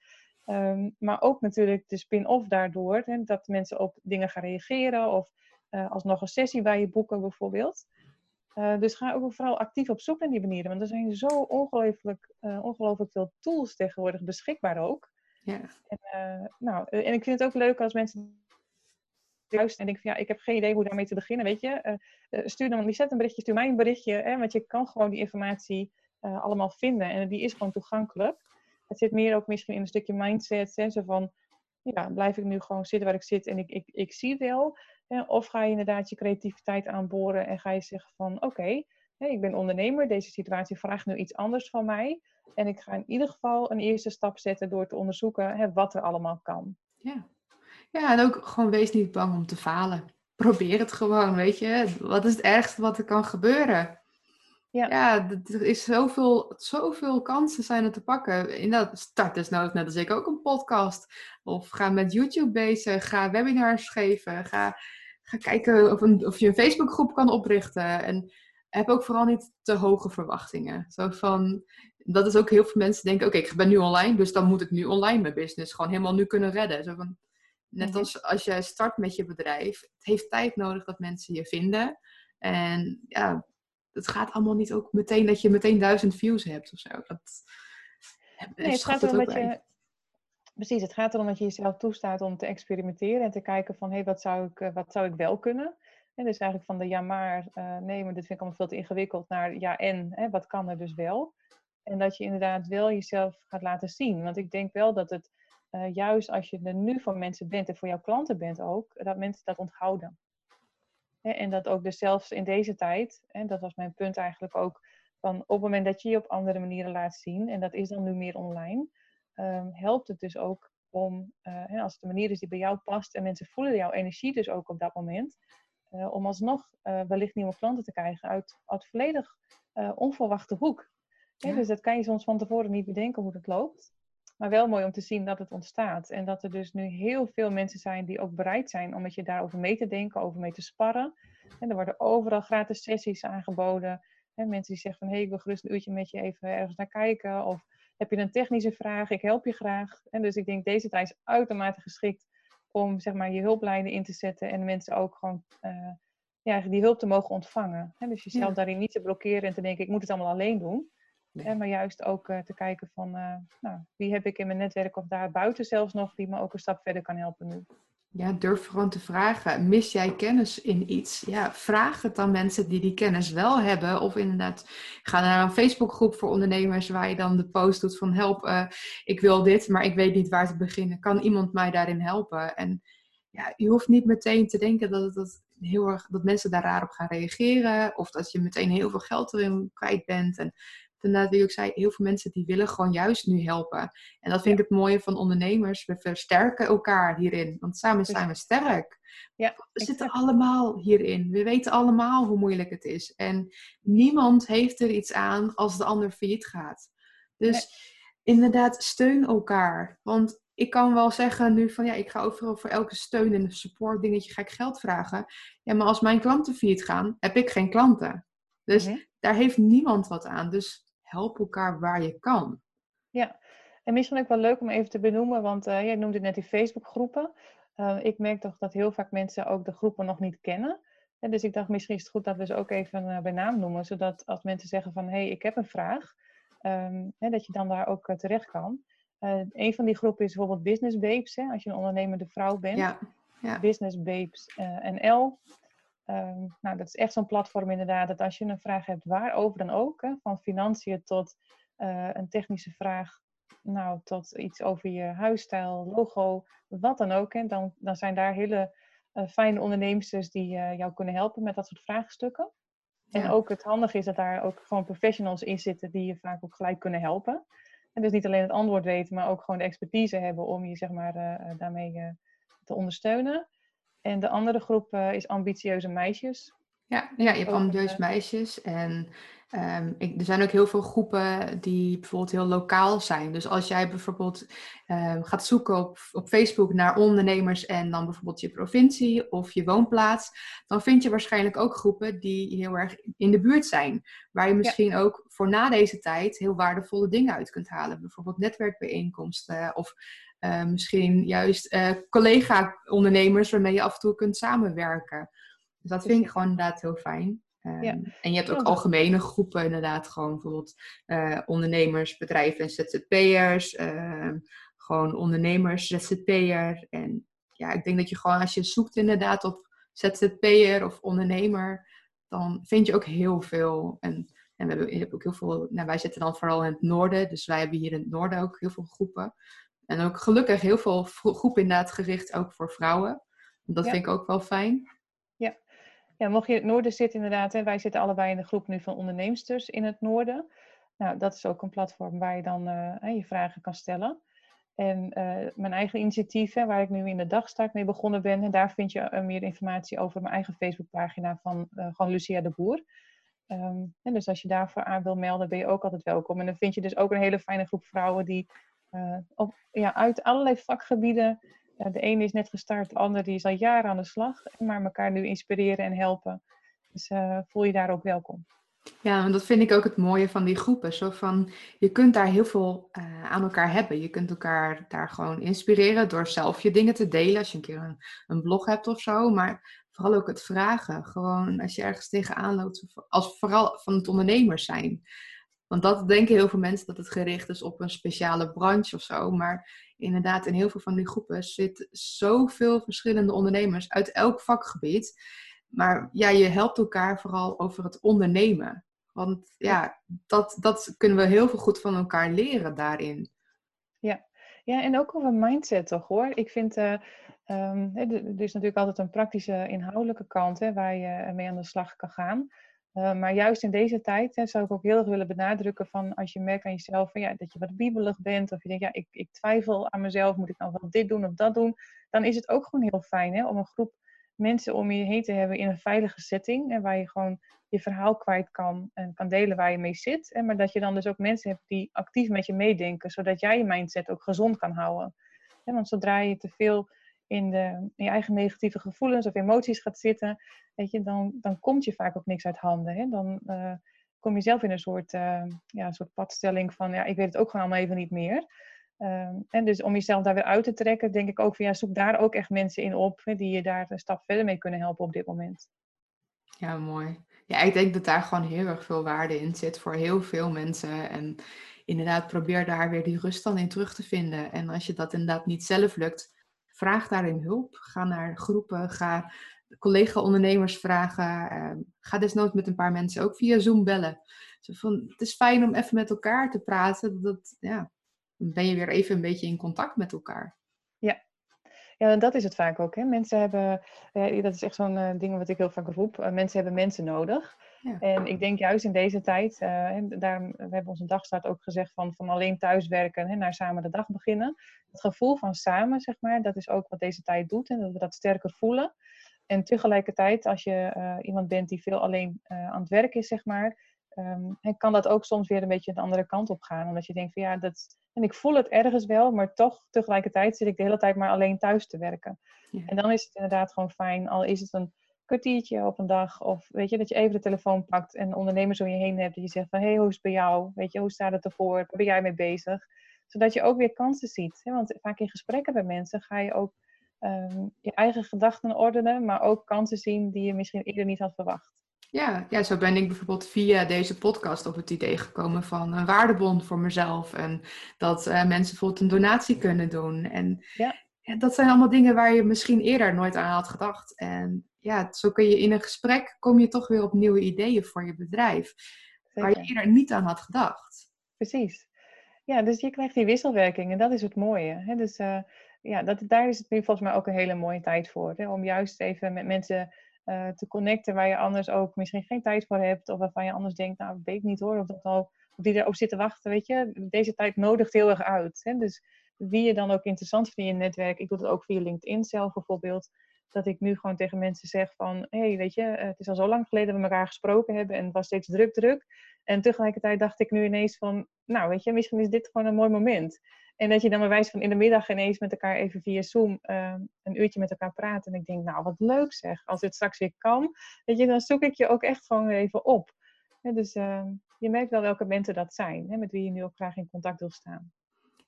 [SPEAKER 2] Um, maar ook natuurlijk de spin-off daardoor. Hè, dat mensen op dingen gaan reageren. Of uh, alsnog een sessie bij je boeken bijvoorbeeld. Uh, dus ga ook vooral actief op zoek naar die manieren. Want er zijn zo ongelooflijk, ongelooflijk veel tools tegenwoordig beschikbaar ook.
[SPEAKER 1] Ja.
[SPEAKER 2] En, uh, nou, eh, en ik vind het ook leuk als mensen luisteren en denken van ja, ik heb geen idee hoe daarmee te beginnen, weet je. Uh, stuur dan, zet een berichtje, stuur mij een berichtje, hè, want je kan gewoon die informatie allemaal vinden en die is gewoon toegankelijk. Het zit meer ook misschien in een stukje mindset, hè, van ja, blijf ik nu gewoon zitten waar ik zit en ik, ik, ik zie wel. Hè, of ga je inderdaad je creativiteit aanboren en ga je zeggen van oké, ik ben ondernemer, deze situatie vraagt nu iets anders van mij. En ik ga in ieder geval een eerste stap zetten door te onderzoeken hè, wat er allemaal kan.
[SPEAKER 1] Ja. ja, en ook gewoon wees niet bang om te falen. Probeer het gewoon, weet je. Wat is het ergste wat er kan gebeuren? Ja, ja er is zoveel, zoveel kansen zijn er te pakken. In dat start dus nou net als ik ook een podcast. Of ga met YouTube bezig. Ga webinars geven. Ga, ga kijken of, een, of je een Facebookgroep kan oprichten. En heb ook vooral niet te hoge verwachtingen. Zo van, dat is ook heel veel mensen denken, oké, ik ben nu online, dus dan moet ik nu online mijn business gewoon helemaal nu kunnen redden. Zo van, net mhm. als als je start met je bedrijf, het heeft tijd nodig dat mensen je vinden. En ja, het gaat allemaal niet ook meteen dat je meteen duizend views hebt of zo. Dat,
[SPEAKER 2] nee, het gaat erom dat je, precies, het gaat erom dat je jezelf toestaat om te experimenteren en te kijken van, hé, hey, wat, zou ik, eh, wat zou ik wel kunnen? En dus eigenlijk van de ja maar, uh, nee, maar dit vind ik allemaal veel te ingewikkeld, naar ja en, hè, wat kan er dus wel? En dat je inderdaad wel jezelf gaat laten zien. Want ik denk wel dat het, uh, juist als je er nu voor mensen bent en voor jouw klanten bent ook, dat mensen dat onthouden. En dat ook dus zelfs in deze tijd, en dat was mijn punt eigenlijk ook, van op het moment dat je je op andere manieren laat zien, en dat is dan nu meer online, um, helpt het dus ook om, uh, als het de manier is die bij jou past en mensen voelen jouw energie dus ook op dat moment, uh, om alsnog uh, wellicht nieuwe klanten te krijgen uit, uit volledig onverwachte hoek. Ja. Dus dat kan je soms van tevoren niet bedenken hoe het loopt. Maar wel mooi om te zien dat het ontstaat. En dat er dus nu heel veel mensen zijn die ook bereid zijn om met je daarover mee te denken, over mee te sparren. En er worden overal gratis sessies aangeboden. En mensen die zeggen van, hé, hey, ik wil gerust een uurtje met je even ergens naar kijken. Of heb je een technische vraag, ik help je graag. En dus ik denk, deze tijd is uitermate geschikt om zeg maar, je hulplijnen in te zetten. En mensen ook gewoon uh, ja, die hulp te mogen ontvangen. En dus jezelf daarin niet te blokkeren en te denken, ik moet het allemaal alleen doen. Nee. maar juist ook uh, te kijken van uh, nou, wie heb ik in mijn netwerk of daar buiten zelfs nog die me ook een stap verder kan helpen nu.
[SPEAKER 1] Ja, durf gewoon te vragen. Mis jij kennis in iets? Ja, vraag het dan mensen die die kennis wel hebben. Of inderdaad, ga naar een Facebookgroep voor ondernemers waar je dan de post doet van help, uh, ik wil dit, maar ik weet niet waar te beginnen. Kan iemand mij daarin helpen? En ja, je hoeft niet meteen te denken dat, dat, heel erg, dat mensen daar raar op gaan reageren. Of dat je meteen heel veel geld erin kwijt bent. En inderdaad, wie ik zei, heel veel mensen die willen gewoon juist nu helpen. En dat vind ik het mooie van ondernemers. We versterken elkaar hierin, want samen zijn we sterk. Ja, we zitten allemaal hierin. We weten allemaal hoe moeilijk het is. En niemand heeft er iets aan als de ander failliet gaat. Dus inderdaad, steun elkaar. Want ik kan wel zeggen nu van ja, ik ga overal voor elke steun en support dingetje ga ik geld vragen. Ja, maar als mijn klanten failliet gaan, heb ik geen klanten. Dus mhm. daar heeft niemand wat aan. Dus help elkaar waar je kan.
[SPEAKER 2] Ja, en misschien ook wel leuk om even te benoemen, want uh, jij noemde net die Facebookgroepen. Uh, ik merk toch dat heel vaak mensen ook de groepen nog niet kennen. En dus ik dacht, misschien is het goed dat we ze ook even uh, bij naam noemen, zodat als mensen zeggen van, hé, hey, ik heb een vraag, um, hè, dat je dan daar ook terecht kan. een van die groepen is bijvoorbeeld Business Babes, hè, als je een ondernemende vrouw bent. Ja, ja. Business Babes NL. Um, nou, dat is echt zo'n platform inderdaad, dat als je een vraag hebt waarover dan ook, hè, van financiën tot uh, een technische vraag, nou, tot iets over je huisstijl, logo, wat dan ook, hè, dan, dan zijn daar hele uh, fijne ondernemers die uh, jou kunnen helpen met dat soort vraagstukken. Ja. En ook het handige is dat daar ook gewoon professionals in zitten die je vaak ook gelijk kunnen helpen. En dus niet alleen het antwoord weten, maar ook gewoon de expertise hebben om je zeg maar, daarmee te ondersteunen. En de andere groep uh, is ambitieuze meisjes.
[SPEAKER 1] Ja, ja je hebt ambitieuze meisjes. En um, ik, er zijn ook heel veel groepen die bijvoorbeeld heel lokaal zijn. Dus als jij bijvoorbeeld um, gaat zoeken op, op Facebook naar ondernemers en dan bijvoorbeeld je provincie of je woonplaats, dan vind je waarschijnlijk ook groepen die heel erg in de buurt zijn. Waar je misschien ja. ook voor na deze tijd heel waardevolle dingen uit kunt halen. Bijvoorbeeld netwerkbijeenkomsten of uh, misschien juist uh, collega-ondernemers waarmee je af en toe kunt samenwerken. Dus dat vind ik gewoon inderdaad heel fijn. Um, ja. En je hebt ook algemene groepen, inderdaad, gewoon bijvoorbeeld uh, ondernemers, bedrijven en ZZP'ers. Ehm, gewoon ondernemers, ZZP'er. En ja, ik denk dat je gewoon als je zoekt inderdaad op ZZP'er of ondernemer, dan vind je ook heel veel. En, en we hebben, ook heel veel, nou, wij zitten dan vooral in het noorden, dus wij hebben hier in het noorden ook heel veel groepen. En ook gelukkig heel veel groepen inderdaad gericht ook voor vrouwen. Dat vind ik ook wel fijn.
[SPEAKER 2] Ja. ja, mocht je in het noorden zitten inderdaad, hè, wij zitten allebei in de groep nu van onderneemsters in het noorden. Nou, dat is ook een platform waar je dan uh, je vragen kan stellen. En uh, mijn eigen initiatief, hè, waar ik nu in de dagstart mee begonnen ben, en daar vind je uh, meer informatie over mijn eigen Facebookpagina van gewoon Lucia de Boer. Um, en dus als je daarvoor aan wil melden, ben je ook altijd welkom. En dan vind je dus ook een hele fijne groep vrouwen die uh, ja, uit allerlei vakgebieden. De ene is net gestart, de andere die is al jaren aan de slag. Maar elkaar nu inspireren en helpen. Dus uh, voel je daar ook welkom.
[SPEAKER 1] Ja, en dat vind ik ook het mooie van die groepen. Zo van, je kunt daar heel veel uh, aan elkaar hebben. Je kunt elkaar daar gewoon inspireren door zelf je dingen te delen. Als je een keer een, een blog hebt of zo. Maar vooral ook het vragen. Gewoon als je ergens tegenaan loopt. Als vooral van het ondernemers zijn. Want dat denken heel veel mensen dat het gericht is op een speciale branche of zo. Maar inderdaad, in heel veel van die groepen zitten zoveel verschillende ondernemers uit elk vakgebied. Maar ja, je helpt elkaar vooral over het ondernemen. Want ja, dat, dat kunnen we heel veel goed van elkaar leren daarin.
[SPEAKER 2] Ja, ja en ook over mindset toch hoor. Ik vind, uh, er is natuurlijk altijd een praktische inhoudelijke kant hè, waar je mee aan de slag kan gaan. Uh, maar juist in deze tijd hè, zou ik ook heel erg willen benadrukken van als je merkt aan jezelf van, ja, dat je wat biebelig bent of je denkt, ja, ik, ik twijfel aan mezelf, moet ik nou wel dit doen of dat doen, dan is het ook gewoon heel fijn hè, om een groep mensen om je heen te hebben in een veilige setting. En waar je gewoon je verhaal kwijt kan en kan delen waar je mee zit. En maar dat je dan dus ook mensen hebt die actief met je meedenken, zodat jij je mindset ook gezond kan houden. want zodra je te veel in, de, in je eigen negatieve gevoelens of emoties gaat zitten, weet je, dan, dan komt je vaak ook niks uit handen. Hè? Dan uh, kom je zelf in een soort, uh, ja, een soort padstelling van, ja, ik weet het ook gewoon allemaal even niet meer. en ehm, dus om jezelf daar weer uit te trekken, denk ik ook van ja, zoek daar ook echt mensen in op hè, die je daar een stap verder mee kunnen helpen op dit moment.
[SPEAKER 1] Ja, mooi. Ja, ik denk dat daar gewoon heel erg veel waarde in zit voor heel veel mensen. En inderdaad, probeer daar weer die rust dan in terug te vinden. En als je dat inderdaad niet zelf lukt, vraag daarin hulp. Ga naar groepen, ga collega-ondernemers vragen. Uh, ga desnoods met een paar mensen ook via Zoom bellen. Van, het is fijn om even met elkaar te praten. Dat, ja, dan ben je weer even een beetje in contact met elkaar.
[SPEAKER 2] Ja, ja, dat is het vaak ook. Hè. Mensen hebben, ja, dat is echt zo'n uh, ding wat ik heel vaak roep. Uh, mensen hebben mensen nodig. Ja. En ik denk juist in deze tijd, uh, daar, we hebben onze dagstart ook gezegd van, van alleen thuiswerken hè, naar samen de dag beginnen. Het gevoel van samen, zeg maar, dat is ook wat deze tijd doet en dat we dat sterker voelen. En tegelijkertijd, als je iemand bent die veel alleen aan het werk is, zeg maar, um, kan dat ook soms weer een beetje de andere kant op gaan. Omdat je denkt van ja, dat, en ik voel het ergens wel, maar toch tegelijkertijd zit ik de hele tijd maar alleen thuis te werken. Ja. En dan is het inderdaad gewoon fijn, al is het een kwartiertje op een dag, of weet je, dat je even de telefoon pakt en ondernemers om je heen hebt, dat je zegt van hé, hey, hoe is het bij jou? Weet je, hoe staat het ervoor? Waar ben jij mee bezig? Zodat je ook weer kansen ziet. Hè? Want vaak in gesprekken met mensen ga je ook um, je eigen gedachten ordenen, maar ook kansen zien die je misschien eerder niet had verwacht.
[SPEAKER 1] Ja, ja, zo ben ik bijvoorbeeld via deze podcast op het idee gekomen van een waardebon voor mezelf. En dat uh, mensen bijvoorbeeld een donatie kunnen doen. En ja. ja. dat zijn allemaal dingen waar je misschien eerder nooit aan had gedacht. En ja, zo kun je in een gesprek, kom je toch weer op nieuwe ideeën voor je bedrijf. Waar je eerder niet aan had gedacht.
[SPEAKER 2] Precies. Ja, dus je krijgt die wisselwerking en dat is het mooie. Hè? Dus uh, ja, dat, daar is het nu volgens mij ook een hele mooie tijd voor. Hè? Om juist even met mensen uh, te connecten waar je anders ook misschien geen tijd voor hebt. Of waarvan je anders denkt, nou, weet ik niet hoor, of, dat al, of die erop zitten wachten, weet je. Deze tijd nodigt heel erg uit. Hè? Dus wie je dan ook interessant vindt in je netwerk. Ik doe het ook via LinkedIn zelf bijvoorbeeld. Dat ik nu gewoon tegen mensen zeg van, hé, hey, weet je, eh, het is al zo lang geleden dat we elkaar gesproken hebben en het was steeds druk, druk. En tegelijkertijd dacht ik nu ineens van, nou, weet je, misschien is dit gewoon een mooi moment. En dat je dan bij wijze van in de middag ineens met elkaar even via Zoom uh, een uurtje met elkaar praat. En ik denk, nou wat leuk zeg. Als het straks weer kan, weet je, dan zoek ik je ook echt gewoon even op. dus uh, je merkt wel welke mensen dat zijn, hè, met wie je nu ook graag in contact wil staan.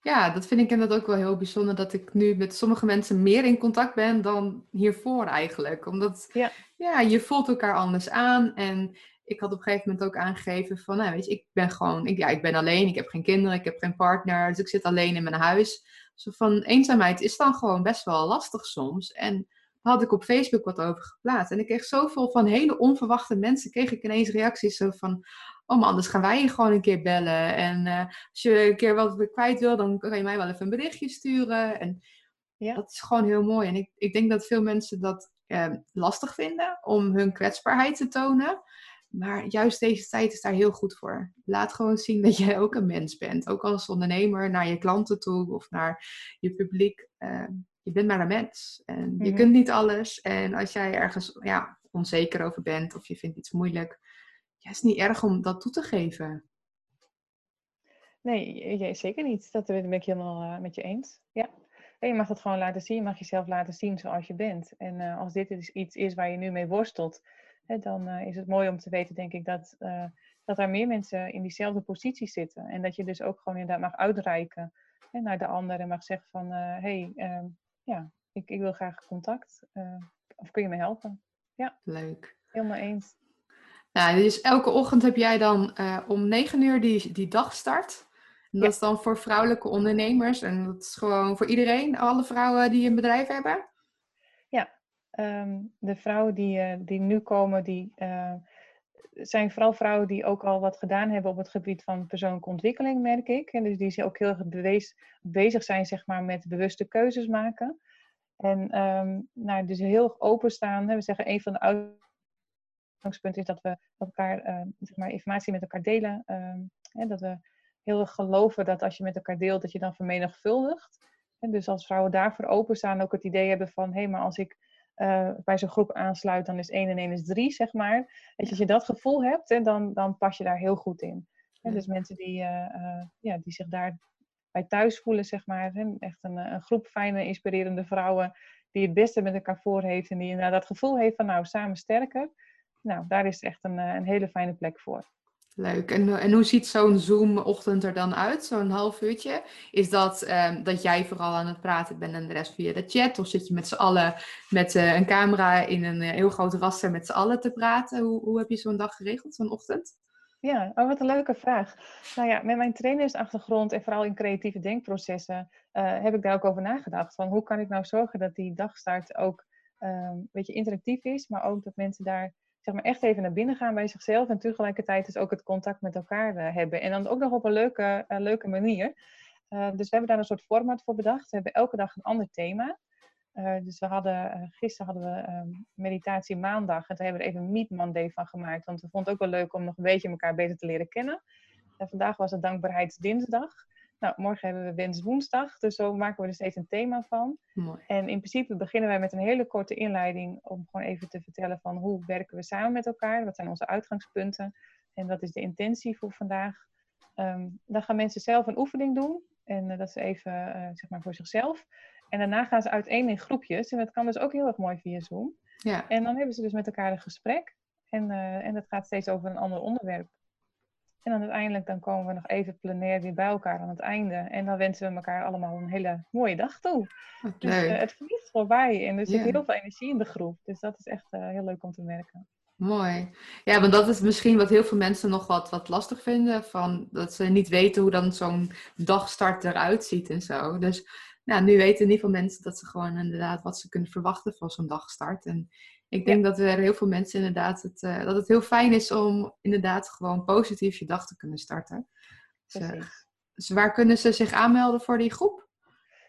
[SPEAKER 1] Ja, dat vind ik inderdaad ook wel heel bijzonder dat ik nu met sommige mensen meer in contact ben dan hiervoor eigenlijk. Omdat ja. ja, je voelt elkaar anders aan en ik had op een gegeven moment ook aangegeven van, nou weet je, ik ben gewoon, ik, ja, ik ben alleen, ik heb geen kinderen, ik heb geen partner, dus ik zit alleen in mijn huis. Zo van eenzaamheid is dan gewoon best wel lastig soms. En daar had ik op Facebook wat over geplaatst. En ik kreeg zoveel van hele onverwachte mensen, kreeg ik ineens reacties zo van, oh man, anders gaan wij je gewoon een keer bellen. En uh, als je een keer wat kwijt wil, dan kan je mij wel even een berichtje sturen. En ja. dat is gewoon heel mooi. En ik, ik denk dat veel mensen dat eh, lastig vinden om hun kwetsbaarheid te tonen. Maar juist deze tijd is daar heel goed voor. Laat gewoon zien dat jij ook een mens bent. Ook als ondernemer naar je klanten toe of naar je publiek. Uh, je bent maar een mens. En je mhm. kunt niet alles. En als jij ergens ja, onzeker over bent of je vindt iets moeilijk, ja, is niet erg om dat toe te geven.
[SPEAKER 2] Nee, zeker niet. Dat ben ik helemaal uh, met je eens. Ja. En je mag het gewoon laten zien. Je mag jezelf laten zien zoals je bent. En uh, als dit iets is waar je nu mee worstelt, dan uh, is het mooi om te weten, denk ik, dat uh, dat er meer mensen in diezelfde positie zitten. En dat je dus ook gewoon inderdaad mag uitreiken hè, naar de ander en mag zeggen van, hé, hey, ehm, ja, ik, ik wil graag contact. of kun je me helpen? Ja.
[SPEAKER 1] Leuk.
[SPEAKER 2] Helemaal eens.
[SPEAKER 1] Nou, dus elke ochtend heb jij dan om negen uur die, die dagstart. En dat is dan voor vrouwelijke ondernemers. En dat is gewoon voor iedereen, alle vrouwen die een bedrijf hebben?
[SPEAKER 2] Ja, ehm, de vrouwen die, uh, die nu komen, die uh, zijn vooral vrouwen die ook al wat gedaan hebben op het gebied van persoonlijke ontwikkeling, merk ik. En dus die ook heel erg bewees, bezig zijn zeg maar, met bewuste keuzes maken. En um, nou, dus heel openstaan. Hè. We zeggen een van de uitgangspunten is dat we elkaar uh, zeg maar, informatie met elkaar delen. Hè, dat we heel erg geloven dat als je met elkaar deelt, dat je dan vermenigvuldigt. En dus als vrouwen daarvoor openstaan, ook het idee hebben van, hé, hey, maar als ik uh, bij zo'n groep aansluit, dan is 1 en 1 is 3, zeg maar. Weet je, als je dat gevoel hebt, hè, dan, dan pas je daar heel goed in. En dus mensen die, uh, uh, ja, die zich daar bij thuis voelen, zeg maar. Hè, echt een, een groep fijne, inspirerende vrouwen die het beste met elkaar voor heeft en die inderdaad dat gevoel heeft van, nou, samen sterker. Nou, daar is echt een, een hele fijne plek voor.
[SPEAKER 1] Leuk. En, en hoe ziet zo'n Zoom-ochtend er dan uit, zo'n half uurtje? Is dat um, dat jij vooral aan het praten bent en de rest via de chat? Of zit je met z'n allen met uh, een camera in een uh, heel groot raster met z'n allen te praten? Hoe, hoe heb je zo'n dag geregeld, zo'n ochtend?
[SPEAKER 2] Ja, oh, wat een leuke vraag. Nou ja, met mijn trainersachtergrond en vooral in creatieve denkprocessen uh, heb ik daar ook over nagedacht. Van hoe kan ik nou zorgen dat die dagstart ook een beetje interactief is, maar ook dat mensen daar zeg maar echt even naar binnen gaan bij zichzelf en tegelijkertijd dus ook het contact met elkaar uh, hebben. En dan ook nog op een leuke, uh, leuke manier. Uh, dus we hebben daar een soort format voor bedacht. We hebben elke dag een ander thema. dus we hadden, gisteren hadden we um, meditatie maandag en daar hebben we er even Meet Monday van gemaakt. Want we vonden het ook wel leuk om nog een beetje elkaar beter te leren kennen. En vandaag was het dankbaarheidsdinsdag. Nou, morgen hebben we Wens Woensdag, dus zo maken we er steeds een thema van.
[SPEAKER 1] Mooi.
[SPEAKER 2] En in principe beginnen wij met een hele korte inleiding om gewoon even te vertellen van hoe werken we samen met elkaar, wat zijn onze uitgangspunten en wat is de intentie voor vandaag. Um, dan gaan mensen zelf een oefening doen en uh, dat is even uh, zeg maar voor zichzelf. En daarna gaan ze uiteen in groepjes en dat kan dus ook heel erg mooi via Zoom.
[SPEAKER 1] Ja.
[SPEAKER 2] En dan hebben ze dus met elkaar een gesprek en, uh, en dat gaat steeds over een ander onderwerp. En dan uiteindelijk dan komen we nog even plenair weer bij elkaar aan het einde. En dan wensen we elkaar allemaal een hele mooie dag toe. Dus uh, het vliegt voorbij en er zit heel veel energie in de groep. Dus dat is echt uh, heel leuk om te merken.
[SPEAKER 1] Mooi. Ja, want dat is misschien wat heel veel mensen nog wat, wat lastig vinden. Van dat ze niet weten hoe dan zo'n dagstart eruit ziet en zo. Dus nou, nu weten in ieder geval mensen dat ze gewoon inderdaad wat ze kunnen verwachten van zo'n dagstart. En ik denk ja. dat er heel veel mensen inderdaad het, uh, dat het heel fijn is om inderdaad gewoon positief je dag te kunnen starten. Dus, uh, dus waar kunnen ze zich aanmelden voor die groep?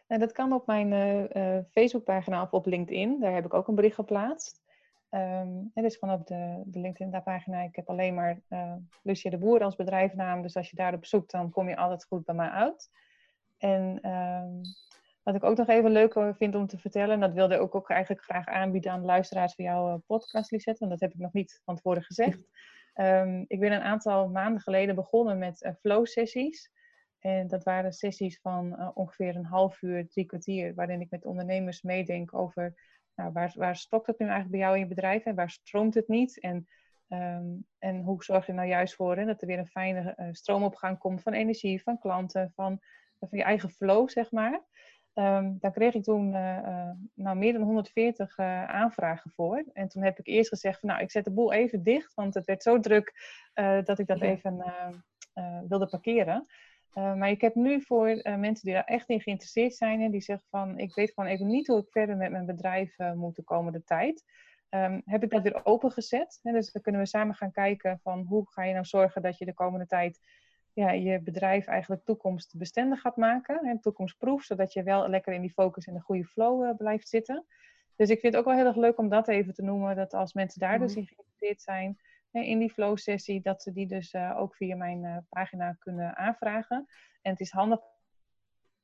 [SPEAKER 2] Nou, dat kan op mijn uh, Facebookpagina of op LinkedIn. Daar heb ik ook een bericht geplaatst. Um, het is gewoon op de, de LinkedIn-pagina. Ik heb alleen maar Lucia de Boer als bedrijfnaam. Dus als je daarop zoekt, dan kom je altijd goed bij mij uit. En um, wat ik ook nog even leuk vind om te vertellen, en dat wilde ik ook, ook eigenlijk graag aanbieden aan luisteraars van jouw podcast, Lisette, want dat heb ik nog niet van tevoren gezegd. Um, ik ben een aantal maanden geleden begonnen met uh, flow-sessies. En dat waren sessies van uh, ongeveer een half uur, drie kwartier, waarin ik met ondernemers meedenk over nou, waar, waar stokt het nu eigenlijk bij jou in je bedrijf en waar stroomt het niet? En, um, en hoe zorg je nou juist voor hè, dat er weer een fijne uh, stroomopgang komt van energie, van klanten, van, van je eigen flow, zeg maar. Um, daar kreeg ik toen uh, uh, nou, meer dan 140 uh, aanvragen voor. En toen heb ik eerst gezegd van nou, ik zet de boel even dicht, want het werd zo druk dat ik dat ja. even wilde parkeren. maar ik heb nu voor mensen die daar echt in geïnteresseerd zijn en die zeggen van ik weet gewoon even niet hoe ik verder met mijn bedrijf moet de komende tijd. Um, heb ik dat weer opengezet. Hè? Dus dan kunnen we samen gaan kijken van hoe ga je nou zorgen dat je de komende tijd ja, je bedrijf eigenlijk toekomstbestendig gaat maken. En toekomstproef, zodat je wel lekker in die focus en de goede flow uh, blijft zitten. Dus ik vind het ook wel heel erg leuk om dat even te noemen. Dat als mensen daar dus in geïnteresseerd zijn, hè, in die flow sessie, dat ze die dus uh, ook via mijn uh, pagina kunnen aanvragen. En het is handig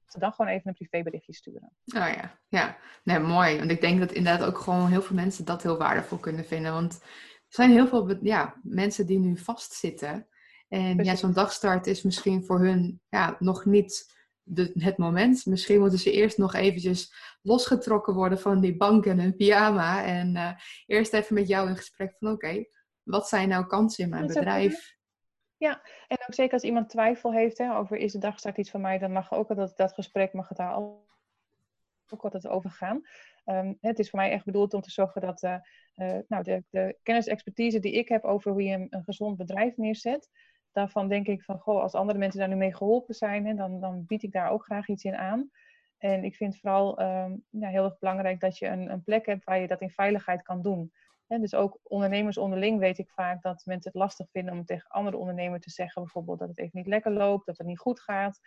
[SPEAKER 2] ze dan gewoon even een privéberichtje sturen.
[SPEAKER 1] Oh ja, ja. Nee, mooi. Want ik denk dat inderdaad ook gewoon heel veel mensen dat heel waardevol kunnen vinden. Want er zijn heel veel ja, mensen die nu vastzitten. En Precies. ja, zo'n dagstart is misschien voor hun ja, nog niet de, het moment. Misschien moeten ze eerst nog eventjes losgetrokken worden van die bank en hun pyjama. En uh, eerst even met jou in gesprek van oké, okay, wat zijn nou kansen in mijn bedrijf?
[SPEAKER 2] Ja, en ook zeker als iemand twijfel heeft hè, over is de dagstart iets van mij, dan mag ook altijd dat gesprek mag het daar ook altijd over gaan. Ehm, het is voor mij echt bedoeld om te zorgen dat uh, uh, nou, de, de kennis expertise die ik heb over hoe je een, een, gezond bedrijf neerzet, daarvan denk ik van, goh, als andere mensen daar nu mee geholpen zijn, hè, dan, dan bied ik daar ook graag iets in aan. En ik vind vooral ja, heel erg belangrijk dat je een, een, plek hebt waar je dat in veiligheid kan doen. En dus ook ondernemers onderling weet ik vaak dat mensen het lastig vinden om tegen andere ondernemers te zeggen, bijvoorbeeld dat het even niet lekker loopt, dat het niet goed gaat.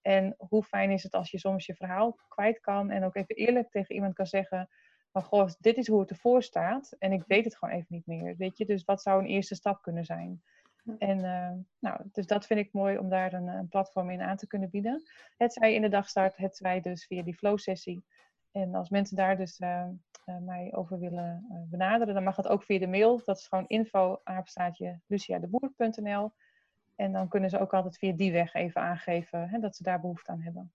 [SPEAKER 2] En hoe fijn is het als je soms je verhaal kwijt kan en ook even eerlijk tegen iemand kan zeggen van goh, dit is hoe het ervoor staat en ik weet het gewoon even niet meer. Weet je, dus wat zou een eerste stap kunnen zijn? En uh, nou, dus dat vind ik mooi om daar een, een, platform in aan te kunnen bieden. Het zij in de dagstart, het zij dus via die flow sessie. En als mensen daar dus uh, uh, mij over willen benaderen, dan mag het ook via de mail. Dat is gewoon info apenstaatje luciadeboer.nl. En dan kunnen ze ook altijd via die weg even aangeven hè, dat ze daar behoefte aan hebben.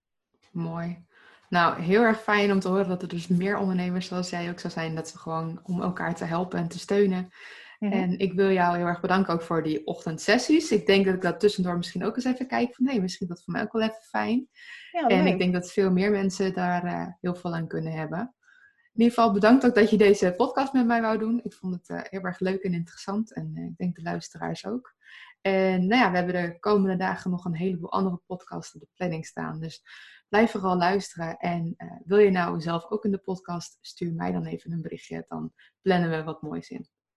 [SPEAKER 1] Mooi. Nou, heel erg fijn om te horen dat er dus meer ondernemers zoals jij ook zou zijn. Dat ze gewoon om elkaar te helpen en te steunen. Mhm. En ik wil jou heel erg bedanken ook voor die ochtendsessies. Ik denk dat ik dat tussendoor misschien ook eens even kijk van... nee, misschien dat voor mij ook wel even fijn. Ja, en ik denk dat veel meer mensen daar uh, heel veel aan kunnen hebben. In ieder geval bedankt ook dat je deze podcast met mij wou doen. Ik vond het uh, heel erg leuk en interessant. En uh, ik denk de luisteraars ook. En nou ja, we hebben de komende dagen nog een heleboel andere podcasts op de planning staan. Dus blijf vooral luisteren. En uh, wil je nou zelf ook in de podcast, stuur mij dan even een berichtje. Dan plannen we wat moois in.